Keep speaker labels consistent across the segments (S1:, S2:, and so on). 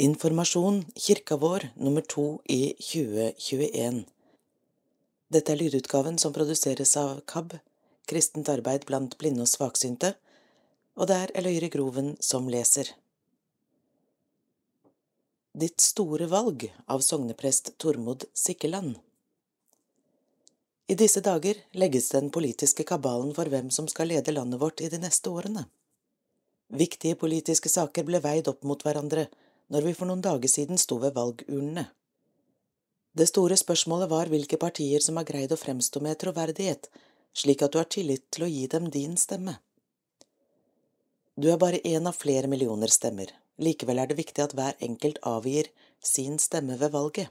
S1: Informasjon Kirka vår nummer to i 2021 Dette er lydutgaven som produseres av KAB, Kristent arbeid blant blinde og svaksynte, og det er Eløyre Groven som leser. Ditt store valg av sogneprest Tormod Sikkeland I disse dager legges den politiske kabalen for hvem som skal lede landet vårt i de neste årene. Viktige politiske saker ble veid opp mot hverandre når vi for noen dager siden sto ved valgurnene. Det store spørsmålet var hvilke partier som har greid å fremstå med troverdighet, slik at du har tillit til å gi dem din stemme. Du er bare én av flere millioner stemmer, likevel er det viktig at hver enkelt avgir sin stemme ved valget.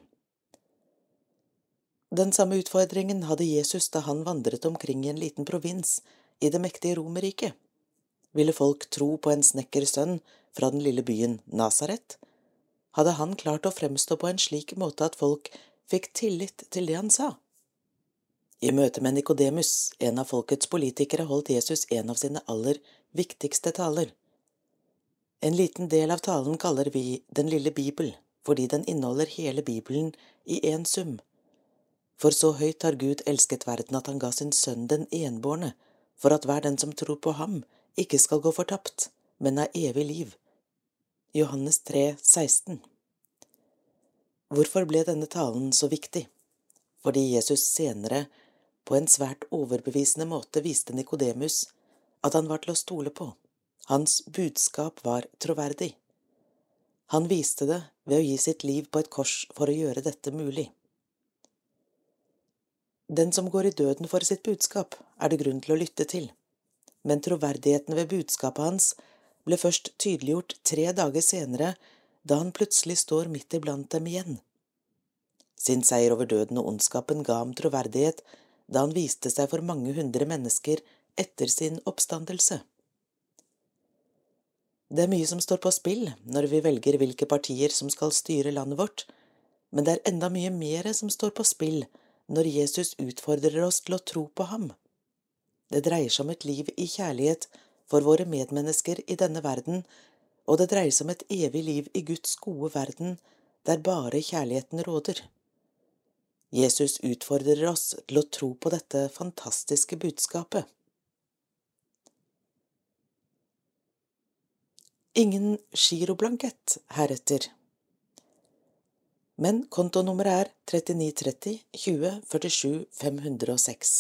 S1: Den samme utfordringen hadde Jesus da han vandret omkring i en liten provins i det mektige Romerriket. Ville folk tro på en snekkers sønn fra den lille byen Nasaret, hadde han klart å fremstå på en slik måte at folk fikk tillit til det han sa. I møte med Nikodemus, en av folkets politikere, holdt Jesus en av sine aller viktigste taler. En liten del av talen kaller vi Den lille bibel, fordi den inneholder hele Bibelen i én sum. For så høyt har Gud elsket verden at han ga sin sønn den enbårne, for at hver den som tror på ham, ikke skal gå fortapt, men ha evig liv. Johannes 3, 16 Hvorfor ble denne talen så viktig? Fordi Jesus senere, på en svært overbevisende måte, viste Nikodemus at han var til å stole på. Hans budskap var troverdig. Han viste det ved å gi sitt liv på et kors for å gjøre dette mulig. Den som går i døden for sitt budskap, er det grunn til å lytte til, men troverdigheten ved budskapet hans ble først tydeliggjort tre dager senere, da han plutselig står midt iblant dem igjen. Sin seier over døden og ondskapen ga ham troverdighet da han viste seg for mange hundre mennesker etter sin oppstandelse. Det er mye som står på spill når vi velger hvilke partier som skal styre landet vårt, men det er enda mye mer som står på spill når Jesus utfordrer oss til å tro på ham. Det dreier seg om et liv i kjærlighet for våre medmennesker i denne verden, og det dreier seg om et evig liv i Guds gode verden, der bare kjærligheten råder. Jesus utfordrer oss til å tro på dette fantastiske budskapet. Ingen giroblankett heretter. Men kontonummeret er 3930 20 47 506.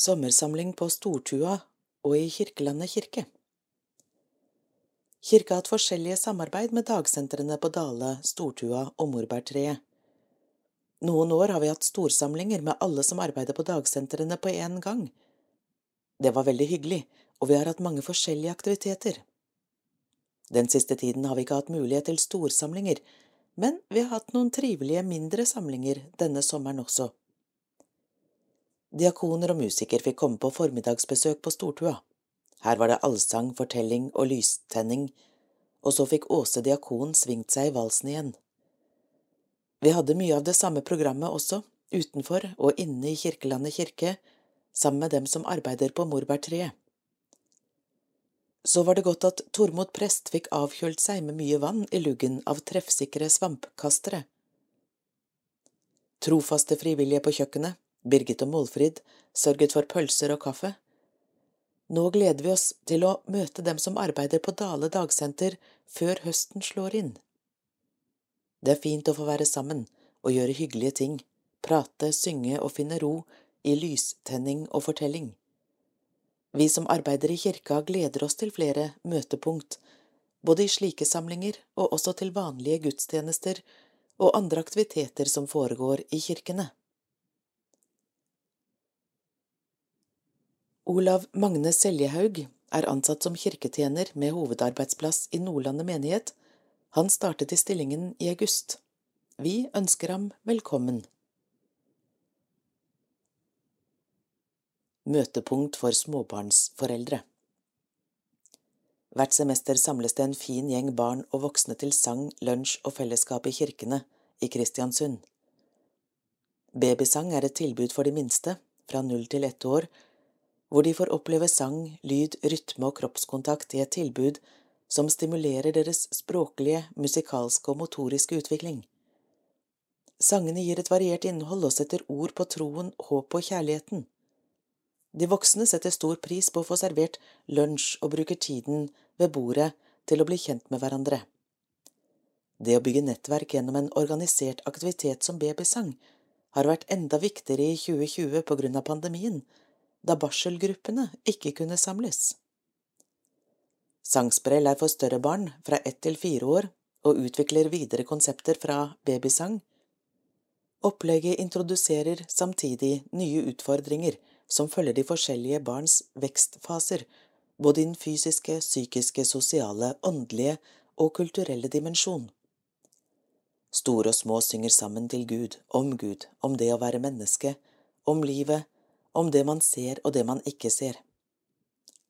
S1: sommersamling på Stortua og i Kirkelandet kirke. Kirka har hatt forskjellige samarbeid med dagsentrene på Dale, Stortua og Morbærtreet. Noen år har vi hatt storsamlinger med alle som arbeider på dagsentrene på én gang. Det var veldig hyggelig, og vi har hatt mange forskjellige aktiviteter. Den siste tiden har vi ikke hatt mulighet til storsamlinger, men vi har hatt noen trivelige mindre samlinger denne sommeren også. Diakoner og musiker fikk komme på formiddagsbesøk på stortua. Her var det allsang, fortelling og lystenning, og så fikk Åse diakon svingt seg i valsen igjen. Vi hadde mye av det samme programmet også, utenfor og inne i Kirkelandet kirke, sammen med dem som arbeider på morbærtreet. Så var det godt at Tormod prest fikk avkjølt seg med mye vann i luggen av treffsikre svampkastere. Trofaste frivillige på kjøkkenet, Birgit og Målfrid sørget for pølser og kaffe. Nå gleder vi oss til å møte dem som arbeider på Dale dagsenter før høsten slår inn. Det er fint å få være sammen og gjøre hyggelige ting, prate, synge og finne ro i lystenning og fortelling. Vi som arbeider i kirka gleder oss til flere møtepunkt, både i slike samlinger og også til vanlige gudstjenester og andre aktiviteter som foregår i kirkene. Olav Magne Seljehaug er ansatt som kirketjener med hovedarbeidsplass i Nordlandet menighet. Han startet i stillingen i august. Vi ønsker ham velkommen. Møtepunkt for småbarnsforeldre Hvert semester samles det en fin gjeng barn og voksne til sang, lunsj og fellesskap i kirkene i Kristiansund. Babysang er et tilbud for de minste, fra null til ett år, hvor de får oppleve sang, lyd, rytme og kroppskontakt i et tilbud som stimulerer deres språklige, musikalske og motoriske utvikling. Sangene gir et variert innhold og setter ord på troen, håpet og kjærligheten. De voksne setter stor pris på å få servert lunsj og bruker tiden ved bordet til å bli kjent med hverandre. Det å bygge nettverk gjennom en organisert aktivitet som babysang har vært enda viktigere i 2020 på grunn av pandemien, da barselgruppene ikke kunne samles. Sangsprell er for større barn fra ett til fire år og utvikler videre konsepter fra babysang. Opplegget introduserer samtidig nye utfordringer som følger de forskjellige barns vekstfaser, både i den fysiske, psykiske, sosiale, åndelige og kulturelle dimensjon. Store og små synger sammen til Gud, om Gud, om det å være menneske, om livet, om det man ser og det man ikke ser.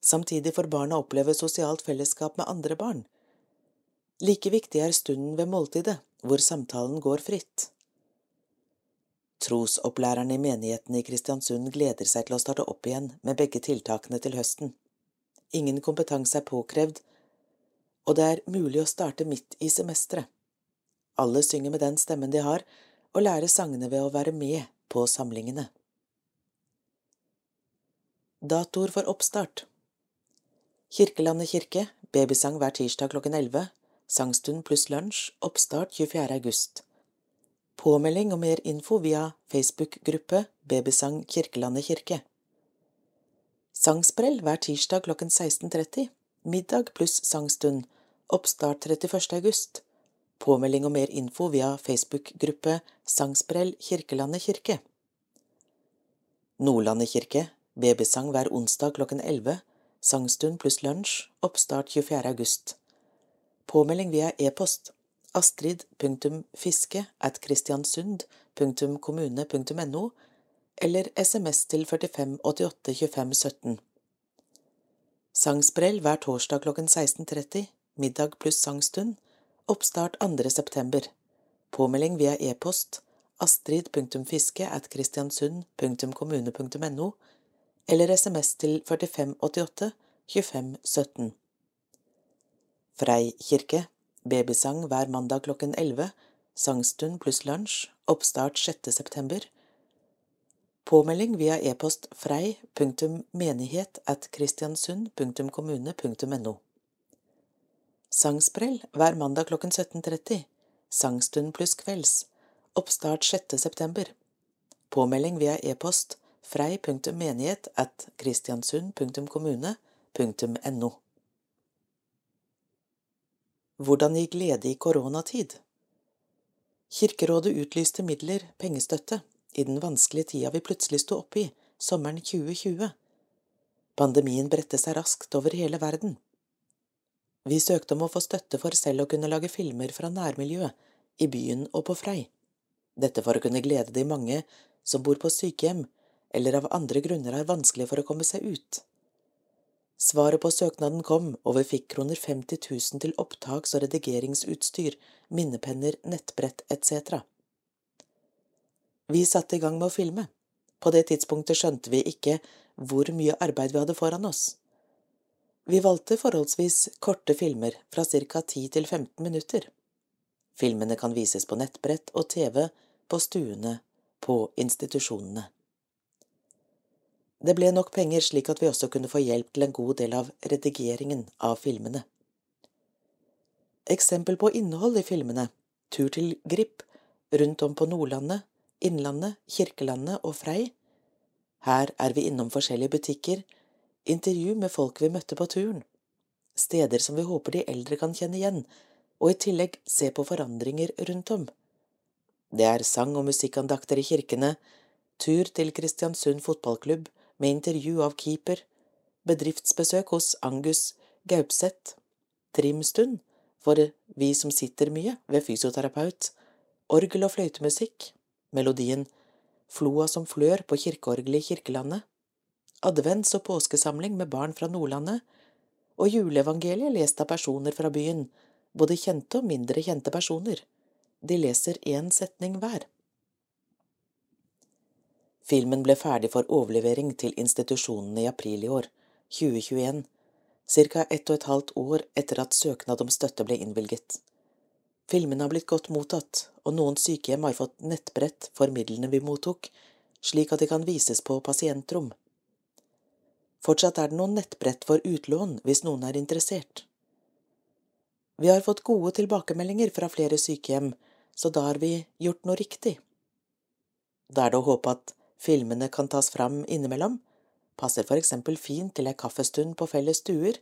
S1: Samtidig får barna oppleve sosialt fellesskap med andre barn. Like viktig er stunden ved måltidet, hvor samtalen går fritt. Trosopplærerne i menigheten i Kristiansund gleder seg til å starte opp igjen med begge tiltakene til høsten. Ingen kompetanse er påkrevd, og det er mulig å starte midt i semesteret. Alle synger med den stemmen de har, og lærer sangene ved å være med på samlingene. Datoer for oppstart Kirkelandet kirke, babysang hver tirsdag klokken 11, sangstund pluss lunsj, oppstart 24. august. Påmelding og mer info via Facebook-gruppe Babysang Kirkelandet kirke. Sangsprell hver tirsdag klokken 16.30, middag pluss sangstund, oppstart 31. august. Påmelding og mer info via Facebook-gruppe Sangsprell Kirkelandet kirke. Nordlandet kirke, babysang hver onsdag klokken 11, Sangstund pluss lunsj, oppstart 24. august. Påmelding via e-post astrid.fiske at kristiansund.kommune.no eller SMS til 45 88 25 17. Sangsprell hver torsdag klokken 16.30, middag pluss sangstund, oppstart 2. september. Påmelding via e-post astrid.fiske at kristiansund.kommune.no eller SMS til 4588 25 17. Frei kirke, babysang hver mandag klokken 11, sangstund pluss lunsj, oppstart 6. september. Påmelding via e-post frei.menighet at kristiansund.kommune.no. Sangsprell hver mandag klokken 17.30, sangstund pluss kvelds, oppstart 6. september. Påmelding via e-post frei.menighet at kristiansund.kommune.no. Hvordan gi glede i koronatid? Kirkerådet utlyste midler, pengestøtte, i den vanskelige tida vi plutselig sto oppe i, sommeren 2020. Pandemien bredte seg raskt over hele verden. Vi søkte om å få støtte for selv å kunne lage filmer fra nærmiljøet, i byen og på Frei. Dette for å kunne glede de mange som bor på sykehjem, eller av andre grunner har vanskelig for å komme seg ut. Svaret på søknaden kom, og vi fikk kroner 50 000 til opptaks- og redigeringsutstyr, minnepenner, nettbrett etc. Vi satte i gang med å filme. På det tidspunktet skjønte vi ikke hvor mye arbeid vi hadde foran oss. Vi valgte forholdsvis korte filmer fra ca 10 til 15 minutter. Filmene kan vises på nettbrett og TV, på stuene, på institusjonene. Det ble nok penger slik at vi også kunne få hjelp til en god del av redigeringen av filmene. Eksempel på innhold i filmene Tur til Grip, rundt om på Nordlandet, Innlandet, Kirkelandet og Frei. Her er vi innom forskjellige butikker, intervju med folk vi møtte på turen, steder som vi håper de eldre kan kjenne igjen, og i tillegg se på forandringer rundt om. Det er sang- og musikkandakter i kirkene, tur til Kristiansund fotballklubb, med intervju av keeper, bedriftsbesøk hos Angus Gaupseth, trimstund for vi som sitter mye ved fysioterapeut, orgel- og fløytemusikk, melodien Floa som flør på kirkeorgelet i Kirkelandet, advents- og påskesamling med barn fra Nordlandet, og juleevangeliet lest av personer fra byen, både kjente og mindre kjente personer. De leser én setning hver. Filmen ble ferdig for overlevering til institusjonene i april i år, 2021, ca. ett og et halvt år etter at søknad om støtte ble innvilget. Filmene har blitt godt mottatt, og noen sykehjem har fått nettbrett for midlene vi mottok, slik at de kan vises på pasientrom. Fortsatt er det noen nettbrett for utlån hvis noen er interessert. Vi har fått gode tilbakemeldinger fra flere sykehjem, så da har vi gjort noe riktig. Da er det å håpe at filmene kan tas fram innimellom, passer for eksempel fint til ei kaffestund på felles stuer,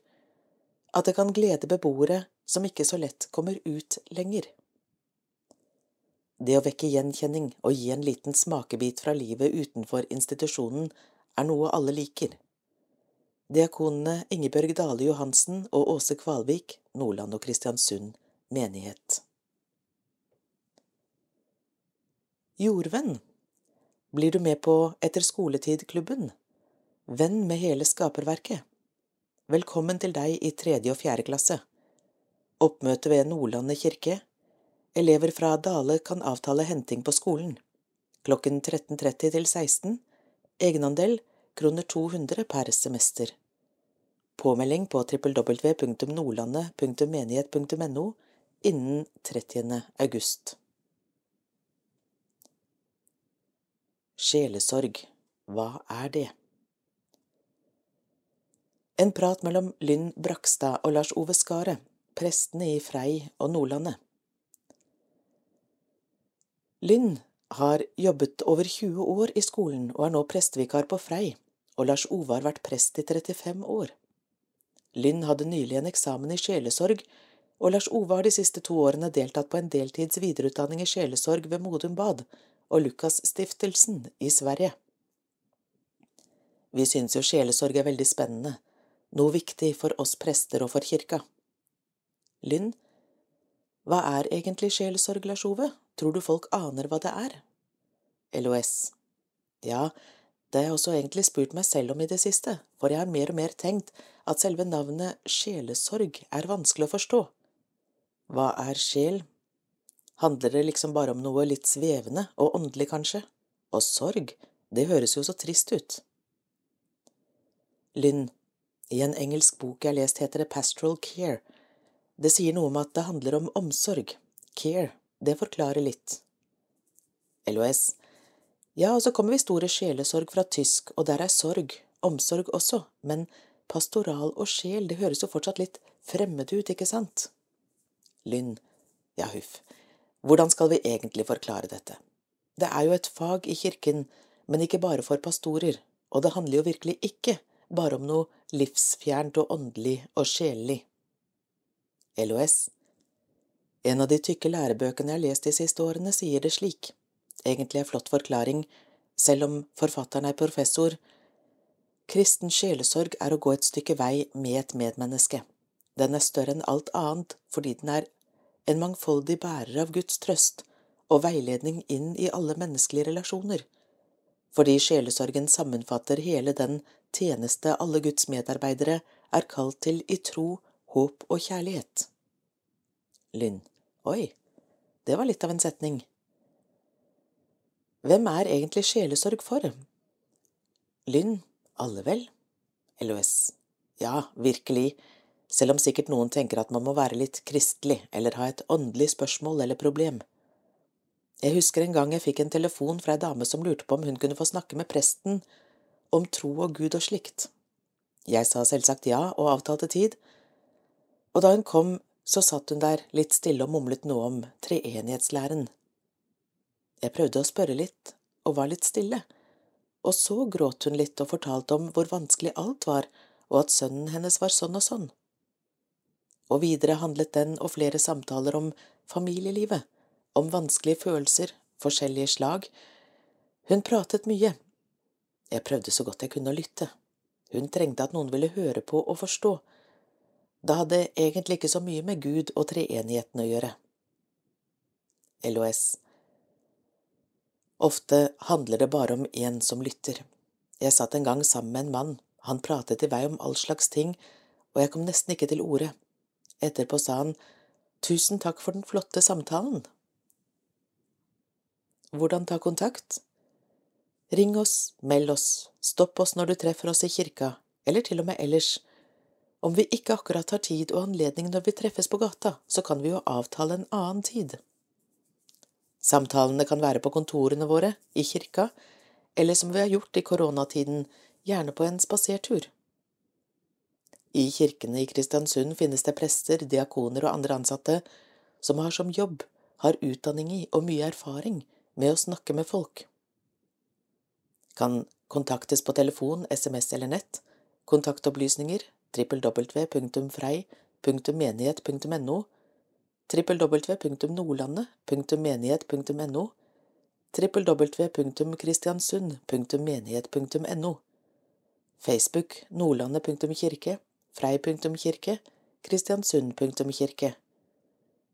S1: at det kan glede beboere som ikke så lett kommer ut lenger. Det å vekke gjenkjenning og gi en liten smakebit fra livet utenfor institusjonen er noe alle liker. Diakonene Ingebjørg Dale Johansen og Åse Kvalvik, Nordland og Kristiansund menighet. Jordvenn Blir du med på Etter skoletid-klubben? Venn med hele skaperverket. Velkommen til deg i tredje og fjerde klasse. Oppmøte ved Nordlandet kirke Elever fra Dale kan avtale henting på skolen. Klokken 13.30 til 16. Egenandel kroner 200 per semester. Påmelding på www.nordlandet.menighet.no innen 30. august. Sjelesorg, hva er det? En prat mellom Lynn Brakstad og Lars Ove Skaret, prestene i Frei og Nordlandet. Lynn har jobbet over 20 år i skolen og er nå prestevikar på Frei, og Lars Ove har vært prest i 35 år. Lynn hadde nylig en eksamen i sjelesorg, og Lars Ove har de siste to årene deltatt på en deltids videreutdanning i sjelesorg ved Modum Bad og Lukasstiftelsen i Sverige. Vi synes jo sjelesorg er veldig spennende, noe viktig for oss prester og for kirka. Lynn, hva er egentlig sjelesorg, Lars Ove? Tror du folk aner hva det er? LOS. Ja, det har jeg også egentlig spurt meg selv om i det siste, for jeg har mer og mer tenkt at selve navnet sjelesorg er vanskelig å forstå. Hva er sjel? Handler det liksom bare om noe litt svevende og åndelig, kanskje? Og sorg, det høres jo så trist ut. Lynn, i en engelsk bok jeg har lest heter det Pastoral Care. Det sier noe om at det handler om omsorg. Care, det forklarer litt. LOS. Ja, og så kommer vi store sjelesorg fra tysk, og der er sorg, omsorg også, men pastoral og sjel, det høres jo fortsatt litt fremmed ut, ikke sant? Lynn. Ja, huff. Hvordan skal vi egentlig forklare dette? Det er jo et fag i kirken, men ikke bare for pastorer, og det handler jo virkelig ikke bare om noe livsfjernt og åndelig og sjelelig. LOS. En av de tykke lærebøkene jeg har lest de siste årene, sier det slik. Egentlig en flott forklaring, selv om forfatteren er professor. Kristen sjelesorg er å gå et stykke vei med et medmenneske. Den er større enn alt annet fordi den er en mangfoldig bærer av Guds trøst og veiledning inn i alle menneskelige relasjoner. Fordi sjelesorgen sammenfatter hele den tjeneste alle Guds medarbeidere er kalt til i tro, håp og kjærlighet. Lynn. Oi, det var litt av en setning. Hvem er egentlig sjelesorg for? Lynn. Alle, vel? LOS. Ja, virkelig, selv om sikkert noen tenker at man må være litt kristelig eller ha et åndelig spørsmål eller problem. Jeg husker en gang jeg fikk en telefon fra ei dame som lurte på om hun kunne få snakke med presten om tro og Gud og slikt. Jeg sa selvsagt ja og avtalte tid, og da hun kom, så satt hun der litt stille og mumlet noe om treenighetslæren. Jeg prøvde å spørre litt, og var litt stille, og så gråt hun litt og fortalte om hvor vanskelig alt var, og at sønnen hennes var sånn og sånn. Og videre handlet den og flere samtaler om familielivet, om vanskelige følelser, forskjellige slag. Hun pratet mye. Jeg prøvde så godt jeg kunne å lytte. Hun trengte at noen ville høre på og forstå det hadde egentlig ikke så mye med Gud og treenigheten å gjøre. LOS Ofte handler det bare om én som lytter. Jeg satt en gang sammen med en mann, han pratet i vei om all slags ting, og jeg kom nesten ikke til orde. Etterpå sa han Tusen takk for den flotte samtalen. Hvordan ta kontakt? Ring oss, meld oss, stopp oss når du treffer oss i kirka, eller til og med ellers. Om vi ikke akkurat har tid og anledning når vi treffes på gata, så kan vi jo avtale en annen tid. Samtalene kan være på kontorene våre, i kirka, eller som vi har gjort i koronatiden, gjerne på en spasertur. I kirkene i Kristiansund finnes det prester, diakoner og andre ansatte som har som jobb, har utdanning i og mye erfaring med å snakke med folk. Kan kontaktes på telefon, SMS eller nett, kontaktopplysninger www.frei.menighet.no, www.nordlandet.menighet.no, www.kristiansund.menighet.no, Facebook nordlandet.kirke, frei.kirke, kristiansund.kirke.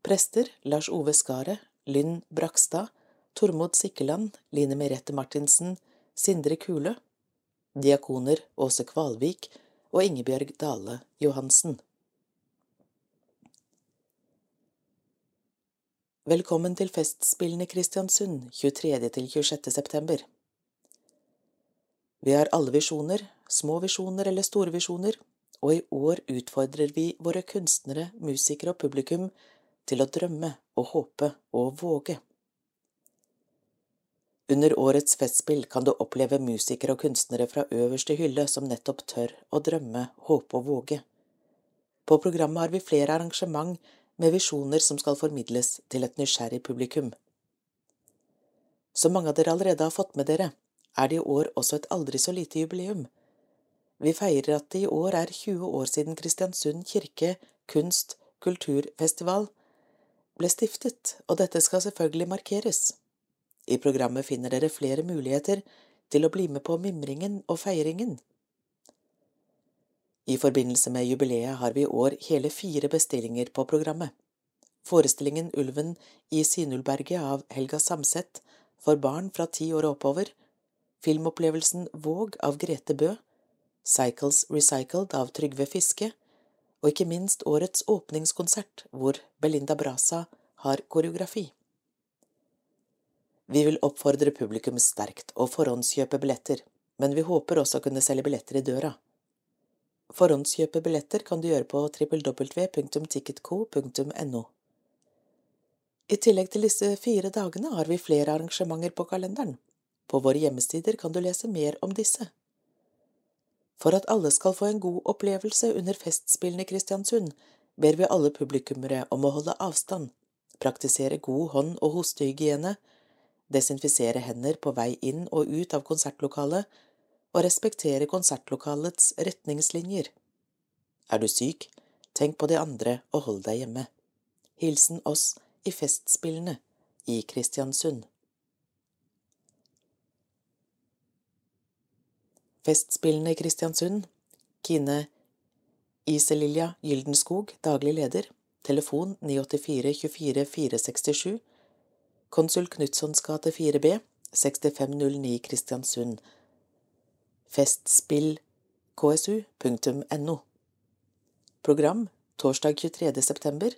S1: Prester Lars Ove Skaret, Lynn Brakstad, Tormod Sikkeland, Line Merete Martinsen, Sindre Kule. Diakoner Åse Kvalvik og Ingebjørg Dale Johansen. Velkommen til Festspillene Kristiansund 23. til 26. september. Vi har alle visjoner, små visjoner eller store visjoner, og i år utfordrer vi våre kunstnere, musikere og publikum til å drømme og håpe og våge. Under årets festspill kan du oppleve musikere og kunstnere fra øverste hylle som nettopp tør å drømme, håpe og våge. På programmet har vi flere arrangement med visjoner som skal formidles til et nysgjerrig publikum. Som mange av dere allerede har fått med dere, er det i år også et aldri så lite jubileum. Vi feirer at det i år er 20 år siden Kristiansund kirke kunst- kulturfestival ble stiftet, og dette skal selvfølgelig markeres. I programmet finner dere flere muligheter til å bli med på mimringen og feiringen. I forbindelse med jubileet har vi i år hele fire bestillinger på programmet. Forestillingen Ulven i Sinulberget av Helga Samset for barn fra ti år og oppover, filmopplevelsen Våg av Grete Bø, Cycles Recycled av Trygve Fiske, og ikke minst årets åpningskonsert, hvor Belinda Brasa har koreografi. Vi vil oppfordre publikum sterkt å forhåndskjøpe billetter, men vi håper også å kunne selge billetter i døra. Forhåndskjøpe billetter kan du gjøre på www.ticketco.no. I tillegg til disse fire dagene har vi flere arrangementer på kalenderen. På våre hjemmesider kan du lese mer om disse. For at alle skal få en god opplevelse under Festspillene i Kristiansund, ber vi alle publikummere om å holde avstand, praktisere god hånd- og hostehygiene, desinfisere hender på vei inn og ut av konsertlokalet og respektere konsertlokalets retningslinjer. Er du syk, tenk på de andre og hold deg hjemme. Hilsen oss i Festspillene i Kristiansund. Festspillene i Kristiansund Kine Iselilja Gyldenskog, daglig leder, telefon 984 24 467 Konsul Knutsons gate 4B, 6509 Kristiansund. Festspillksu.no. Program torsdag 23. september.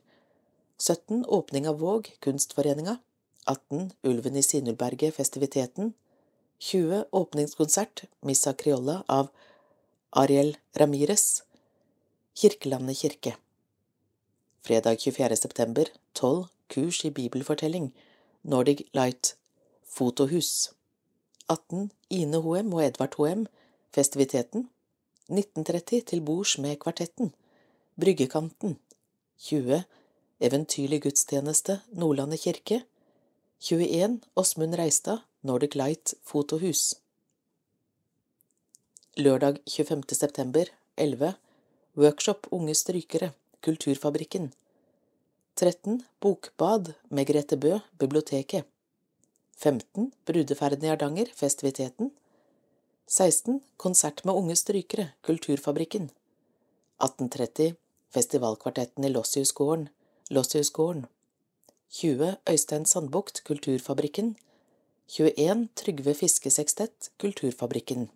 S1: 17. Åpning av Våg, Kunstforeninga. 18. Ulven i Sinulberget, festiviteten. 20. Åpningskonsert, Missa Criolla av Ariel Ramires. Kirkelandet kirke. Fredag 24. september. 12. Kurs i bibelfortelling. Nordic Light Fotohus 18. Ine Hoem og Edvard Hoem Festiviteten 1930 Til bords med Kvartetten Bryggekanten 20. Eventyrlig gudstjeneste Nordlandet kirke 21. Åsmund Reistad Nordic Light Fotohus Lørdag 25. september 11. Workshop Unge strykere Kulturfabrikken 13. Bokbad med Grete Bø, biblioteket. 15. Brudeferden i Hardanger, festiviteten. 16. Konsert med unge strykere, Kulturfabrikken. 1830. Festivalkvartetten i Lossiusgården, Lossiusgården. 20. Øystein Sandbukt, Kulturfabrikken. 21. Trygve Fiskesekstett, Kulturfabrikken.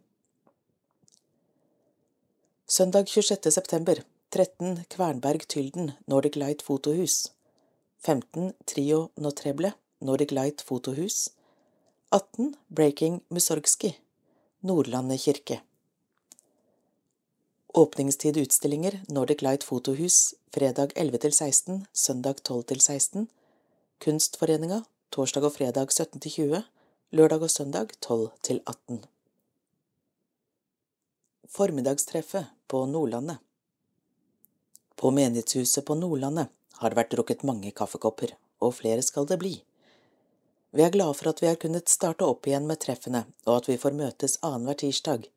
S1: Søndag 26. september 13 Kvernberg Tylden, Nordic Light Fotohus. 15 Trio Notreble, Nordic Light Fotohus. 18 Breaking Mussorgsky, Nordlandet kirke. Åpningstid utstillinger Nordic Light Fotohus fredag 11 til 16, søndag 12 til 16. Kunstforeninga torsdag og fredag 17 til 20, lørdag og søndag 12 til 18. Formiddagstreffet på Nordlandet På menighetshuset på Nordlandet har det vært drukket mange kaffekopper, og flere skal det bli. Vi er glade for at vi har kunnet starte opp igjen med treffene, og at vi får møtes annenhver tirsdag.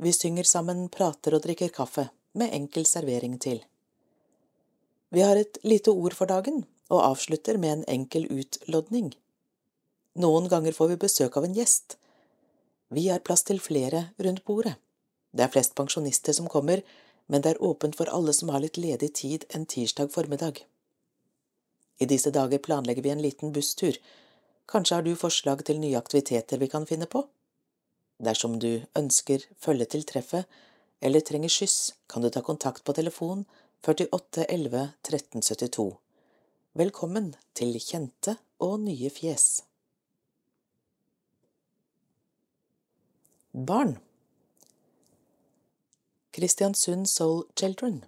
S1: Vi synger sammen, prater og drikker kaffe, med enkel servering til. Vi har et lite ord for dagen, og avslutter med en enkel utlodning. Noen ganger får vi besøk av en gjest. Vi har plass til flere rundt bordet. Det er flest pensjonister som kommer, men det er åpent for alle som har litt ledig tid en tirsdag formiddag. I disse dager planlegger vi en liten busstur Kanskje har du forslag til nye aktiviteter vi kan finne på? Dersom du ønsker følge til treffet eller trenger skyss, kan du ta kontakt på telefon 48 11 13 72. Velkommen til kjente og nye fjes. Barn Kristiansund Soul Children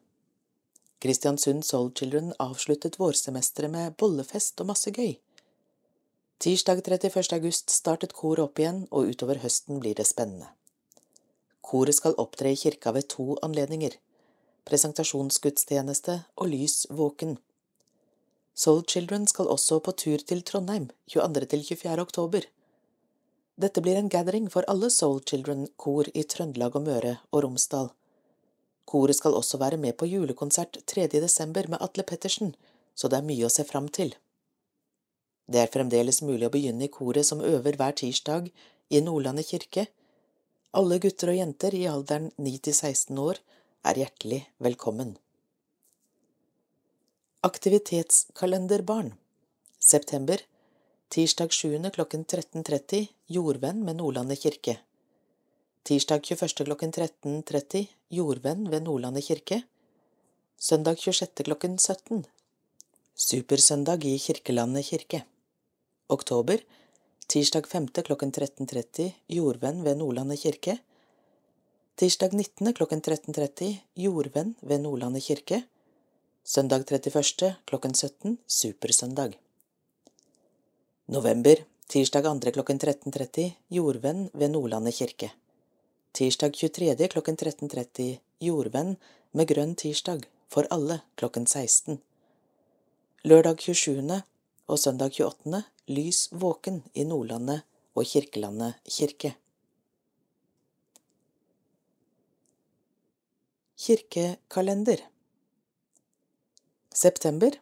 S1: Kristiansund Soul Children avsluttet vårsemesteret med bollefest og masse gøy. Tirsdag 31. august startet koret opp igjen, og utover høsten blir det spennende. Koret skal opptre i kirka ved to anledninger, presentasjonsgudstjeneste og lys våken. Soul Children skal også på tur til Trondheim 22.–24. oktober. Dette blir en gathering for alle Soul Children-kor i Trøndelag og Møre og Romsdal. Koret skal også være med på julekonsert 3. desember med Atle Pettersen, så det er mye å se fram til. Det er fremdeles mulig å begynne i koret som øver hver tirsdag i Nordlandet kirke. Alle gutter og jenter i alderen 9 til 16 år er hjertelig velkommen. Aktivitetskalenderbarn September Tirsdag 7. klokken 13.30 Jordvenn med Nordlandet kirke. Tirsdag 21. klokken 13.30 Jordvenn ved Nordlandet kirke. Søndag 26. klokken 17 Supersøndag i Kirkelandet kirke. Oktober Tirsdag 5. klokken 13.30 Jordvenn ved Nordlandet kirke. Tirsdag 19. klokken 13.30 Jordvenn ved Nordlandet kirke. Søndag 31. klokken 17 Supersøndag. November Tirsdag 2. klokken 13.30 Jordvenn ved Nordlandet kirke. Tirsdag 23. klokken 13.30 Jordvenn med grønn tirsdag for alle klokken 16. Lørdag 27. og søndag 28 lys våken i Nordlandet og Kirkelandet kirke. Kirkekalender September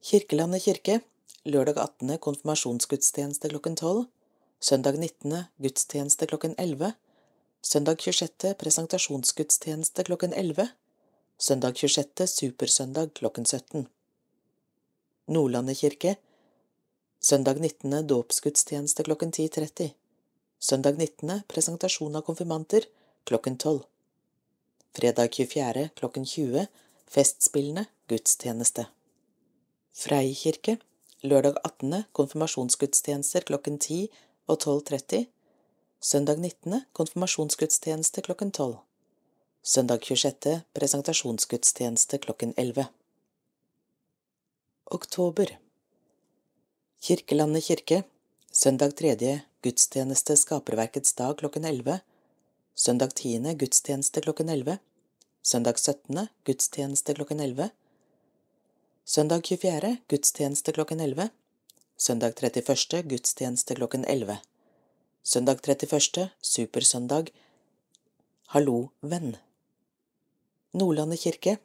S1: Kirkelandet kirke lørdag 18. konfirmasjonsgudstjeneste klokken 12, søndag 19. gudstjeneste klokken 11, søndag 26. presentasjonsgudstjeneste klokken 11, søndag 26. supersøndag klokken 17. Nordlandet kirke Søndag 19. dåpsgudstjeneste klokken 10.30. Søndag 19. presentasjon av konfirmanter klokken 12. Fredag 24. klokken 20. Festspillene gudstjeneste. Freikirke. Lørdag 18. konfirmasjonsgudstjenester klokken 10 og 12.30. Søndag 19. konfirmasjonsgudstjeneste klokken 12. Søndag 26. presentasjonsgudstjeneste klokken 11. Oktober Kirkelandet kirke Søndag 3. gudstjeneste Skaperverkets dag klokken 11. Søndag tiende gudstjeneste klokken 11. Søndag 17. gudstjeneste klokken 11. Søndag 24. gudstjeneste klokken 11. Søndag 31. gudstjeneste klokken 11. Søndag 31. Supersøndag Hallo, venn. Nordlandet kirke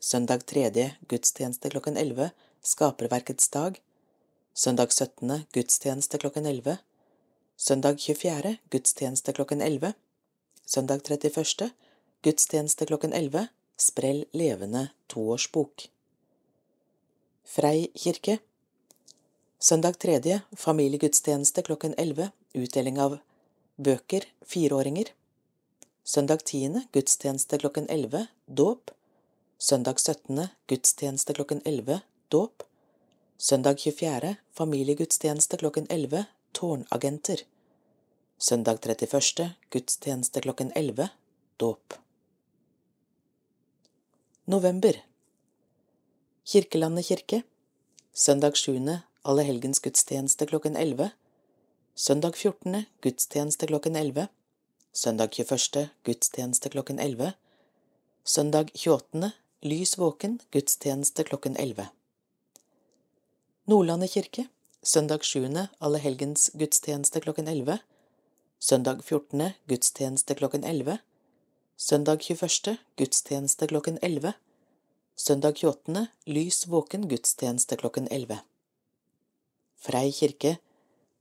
S1: Søndag 3. gudstjeneste klokken 11. Skaperverkets dag Søndag 17. gudstjeneste klokken 11. Søndag 24. gudstjeneste klokken 11. Søndag 31. gudstjeneste klokken 11. Sprell levende toårsbok. Frei kirke. Søndag 3. familiegudstjeneste klokken 11. Utdeling av bøker fireåringer. Søndag 10. gudstjeneste klokken 11. Dåp. Søndag 17. gudstjeneste klokken 11. Dåp. Søndag 24. familiegudstjeneste klokken 11. Tårnagenter. Søndag 31. gudstjeneste klokken 11. Dåp. November. Kirkelandet kirke. Søndag 7. Allehelgens gudstjeneste klokken 11. Søndag 14. gudstjeneste klokken 11. Søndag 21. gudstjeneste klokken 11. Søndag 28. Lys våken gudstjeneste klokken 11. Nordlandet kirke. Søndag 7. Allehelgens gudstjeneste klokken 11. Søndag 14. gudstjeneste klokken 11. Søndag 21. gudstjeneste klokken 11. Søndag 28. Lys våken gudstjeneste klokken 11. Frei kirke.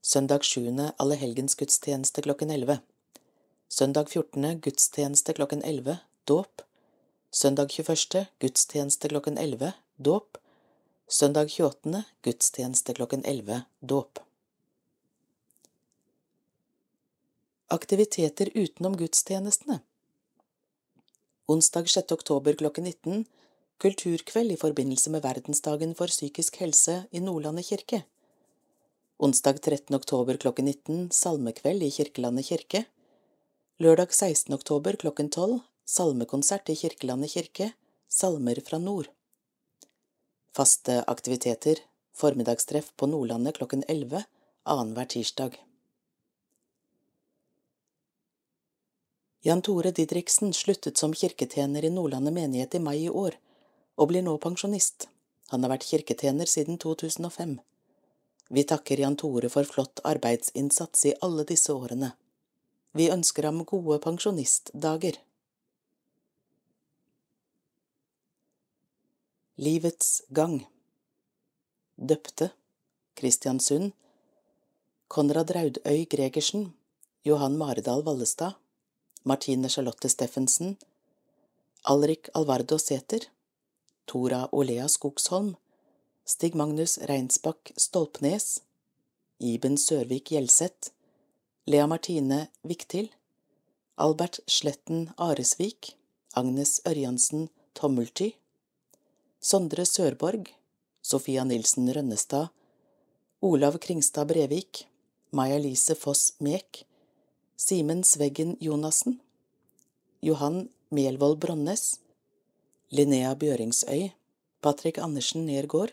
S1: Søndag 7. Allehelgens gudstjeneste klokken 11. Søndag 14. gudstjeneste klokken 11. Dåp. Søndag 21. gudstjeneste klokken 11. Dåp. Søndag 28. gudstjeneste klokken 11. Dåp. Aktiviteter utenom gudstjenestene Onsdag 6. oktober klokken 19 Kulturkveld i forbindelse med verdensdagen for psykisk helse i Nordlandet kirke. Onsdag 13. oktober klokken 19 Salmekveld i Kirkelandet kirke. Lørdag 16. oktober klokken 12 Salmekonsert i Kirkelandet kirke Salmer fra nord. Faste aktiviteter Formiddagstreff på Nordlandet klokken 11 annenhver tirsdag. Jan Tore Didriksen sluttet som kirketjener i Nordlandet menighet i mai i år, og blir nå pensjonist. Han har vært kirketjener siden 2005. Vi takker Jan Tore for flott arbeidsinnsats i alle disse årene. Vi ønsker ham gode pensjonistdager. Livets gang Døpte Kristiansund Konrad Raudøy Gregersen Johan Maridal Vallestad Martine Charlotte Steffensen, Alrik Alvardo Sæter, Tora Olea Skogsholm, Stig Magnus Reinsbakk Stolpnes, Iben Sørvik Gjelseth, Lea Martine Viktil, Albert Sletten Aresvik, Agnes Ørjansen Tommelty, Sondre Sørborg, Sofia Nilsen Rønnestad, Olav Kringstad Brevik, Maja-Lise Foss Mek, Simen Sveggen Jonassen, Johan Melvold Bronnes, Linnea Bjøringsøy, Patrick Andersen Nergård,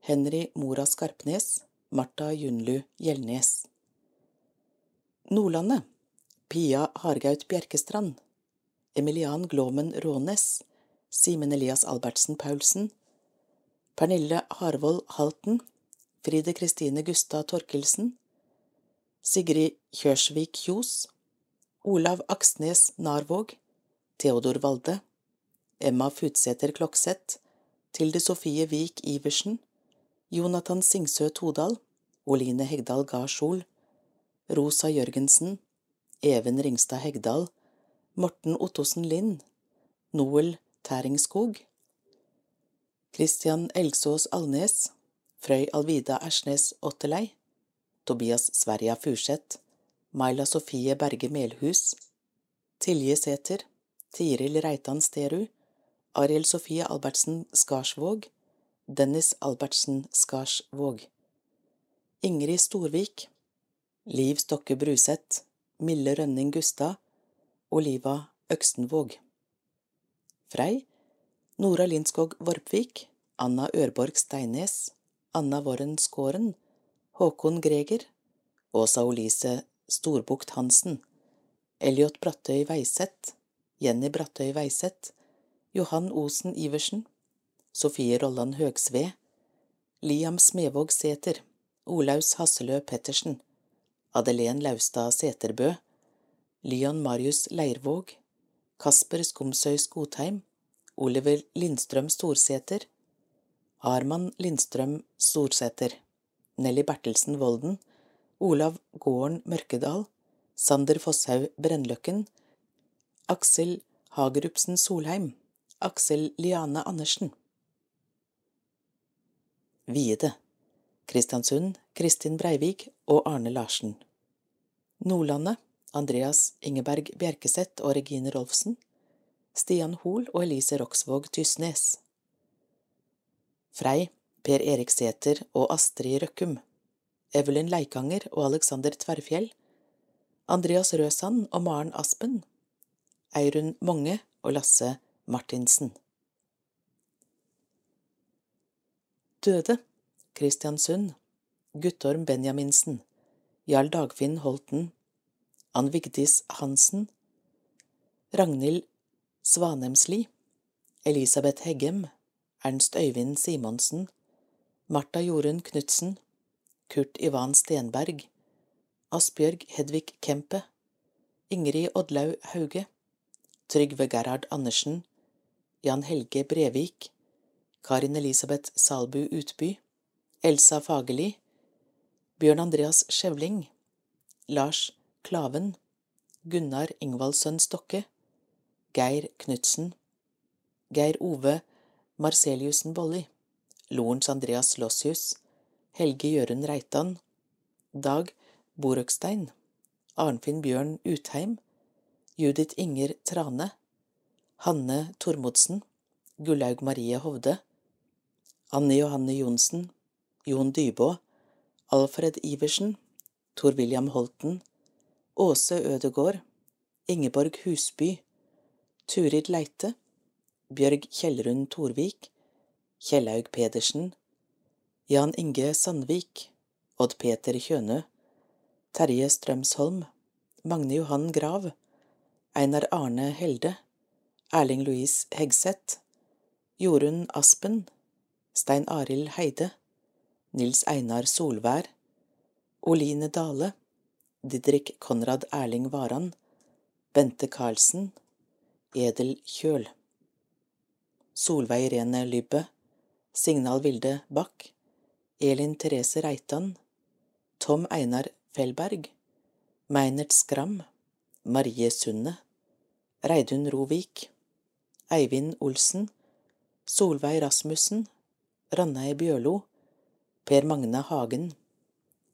S1: Henry Mora Skarpnes, Marta Junlu Gjelnes. Nordlandet Pia Hargaut Bjerkestrand, Emilian Glåmen Rånes, Simen Elias Albertsen Paulsen, Pernille Harvold Halten, Fride Kristine Gustad Torkelsen, Sigrid Kjørsvik Kjos, Olav Aksnes Narvåg, Theodor Valde, Emma Futsæter Klokseth, Tilde Sofie Vik Iversen, Jonathan Singsø Todal, Oline Hegdal Garsol, Rosa Jørgensen, Even Ringstad Hegdal, Morten Ottosen Lind, Noel Tæringskog, Christian Elgsås Alnes, Frøy Alvida Ersnes Otterlei, Tobias Sverja Furseth, Maila Sofie Berge Melhus, Tilje Sæter, Tiril Reitan Sterud, Arild Sofie Albertsen Skarsvåg, Dennis Albertsen Skarsvåg, Ingrid Storvik, Liv Stokke Bruseth, Mille Rønning Gustad, Oliva Økstenvåg. Frei, Nora Lindskog Vorpvik, Anna Ørborg Steines, Anna Worren Skåren, Håkon Greger, Åsa Olise Storbukt Hansen, Elliot Brattøy Veiseth, Jenny Brattøy Veiseth, Johan Osen Iversen, Sofie Rolland Høgsved, Liam Smevåg Sæter, Olaus Hasselø Pettersen, Adelén Laustad Sæterbø, Lyon Marius Leirvåg, Kasper Skomsøy Skotheim, Oliver Lindstrøm Storsæter, Arman Lindstrøm Storsæter. Nelly Bertelsen Volden, Olav Gården Mørkedal, Sander Fosshaug Brennløkken, Aksel Hagerupsen Solheim, Aksel Liane Andersen. Viede Kristiansund Kristin Breivik og Arne Larsen. Nordlandet Andreas Ingeberg Bjerkeseth og Regine Rolfsen. Stian Hoel og Elise Roksvåg Tysnes. Frei Per Erik Sæter og Astrid Røkkum, Evelyn Leikanger og Alexander Tverrfjell, Andreas Røsand og Maren Aspen, Eirun Monge og Lasse Martinsen. Døde Kristiansund Guttorm Benjaminsen. Jarl Dagfinn Holten. Ann Vigdis Hansen. Ragnhild Svanemsli. Elisabeth Heggem. Ernst Øyvind Simonsen. Marta Jorunn Knutsen. Kurt Ivan Stenberg. Asbjørg Hedvig Kempe. Ingrid Odlaug Hauge. Trygve Gerhard Andersen Jan Helge Brevik Karin Elisabeth Salbu Utby Elsa Fagerli Bjørn Andreas Skjevling Lars Klaven Gunnar Ingvaldsson Stokke Geir Knutsen Geir Ove Marceliussen Bolli Lorentz Andreas Lossius Helge Jørund Reitan Dag Borøkstein Arnfinn Bjørn Utheim Judith Inger Trane Hanne Tormodsen Gullaug Marie Hovde Anne Johanne Johnsen Jon Dybå Alfred Iversen Tor William Holten Åse Ødegård Ingeborg Husby Turid Leite Bjørg Kjellrun Torvik Kjellaug Pedersen Jan Inge Sandvik Odd Peter Kjønø Terje Strømsholm Magne Johan Grav Einar Arne Helde Erling Louise Hegseth Jorunn Aspen Stein Arild Heide Nils Einar Solvær Oline Dale Didrik Konrad Erling Varan Bente Karlsen Edel Kjøl Solveig Irene Lybbe Signal Vilde Bach Elin Therese Reitan Tom Einar Fellberg Meinert Skram Marie Sunde Reidun Rovik Eivind Olsen Solveig Rasmussen Ranveig Bjørlo Per Magne Hagen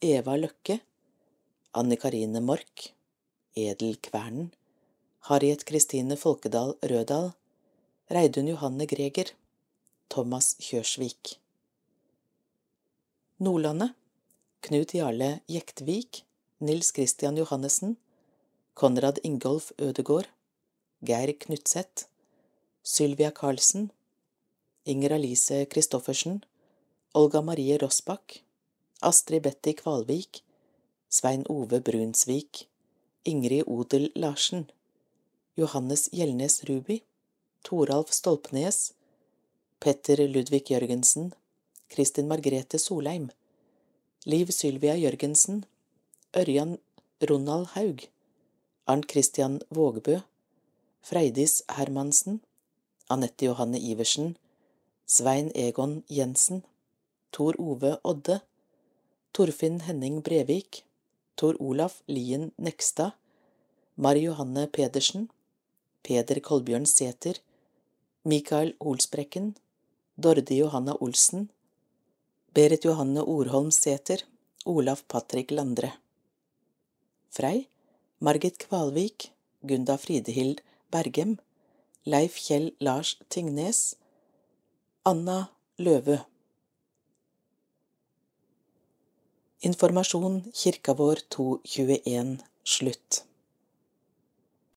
S1: Eva Løkke Anne Karine Mork Edel Kvernen Harriet Kristine Folkedal Rødal Reidun Johanne Greger Thomas Kjørsvik. Nordlandet Knut Jarle Jektvik Nils Christian Johannessen Konrad Ingolf Ødegård Geir Knutseth Sylvia Karlsen Inger Alice Christoffersen Olga Marie Rossbakk Astrid Betty Kvalvik Svein Ove Brunsvik Ingrid Odel Larsen Johannes Gjelnes Ruby Toralf Stolpnes Petter Ludvig Jørgensen Kristin Margrethe Solheim Liv Sylvia Jørgensen Ørjan Ronald Haug Arnt Christian Vågbø Freidis Hermansen Anette Johanne Iversen Svein Egon Jensen Tor Ove Odde Torfinn Henning Brevik Tor Olaf Lien Nekstad Mari Johanne Pedersen Peder Kolbjørn Sæter Mikael Olsbrekken, Dorde Johanna Olsen, Berit Johanne Orholm Sæther, Olaf Patrick Landre. Frei, Margit Kvalvik, Gunda Fridehild Bergem, Leif Kjell Lars Tingnes, Anna Løve. Informasjon Kirka vår 221 slutt.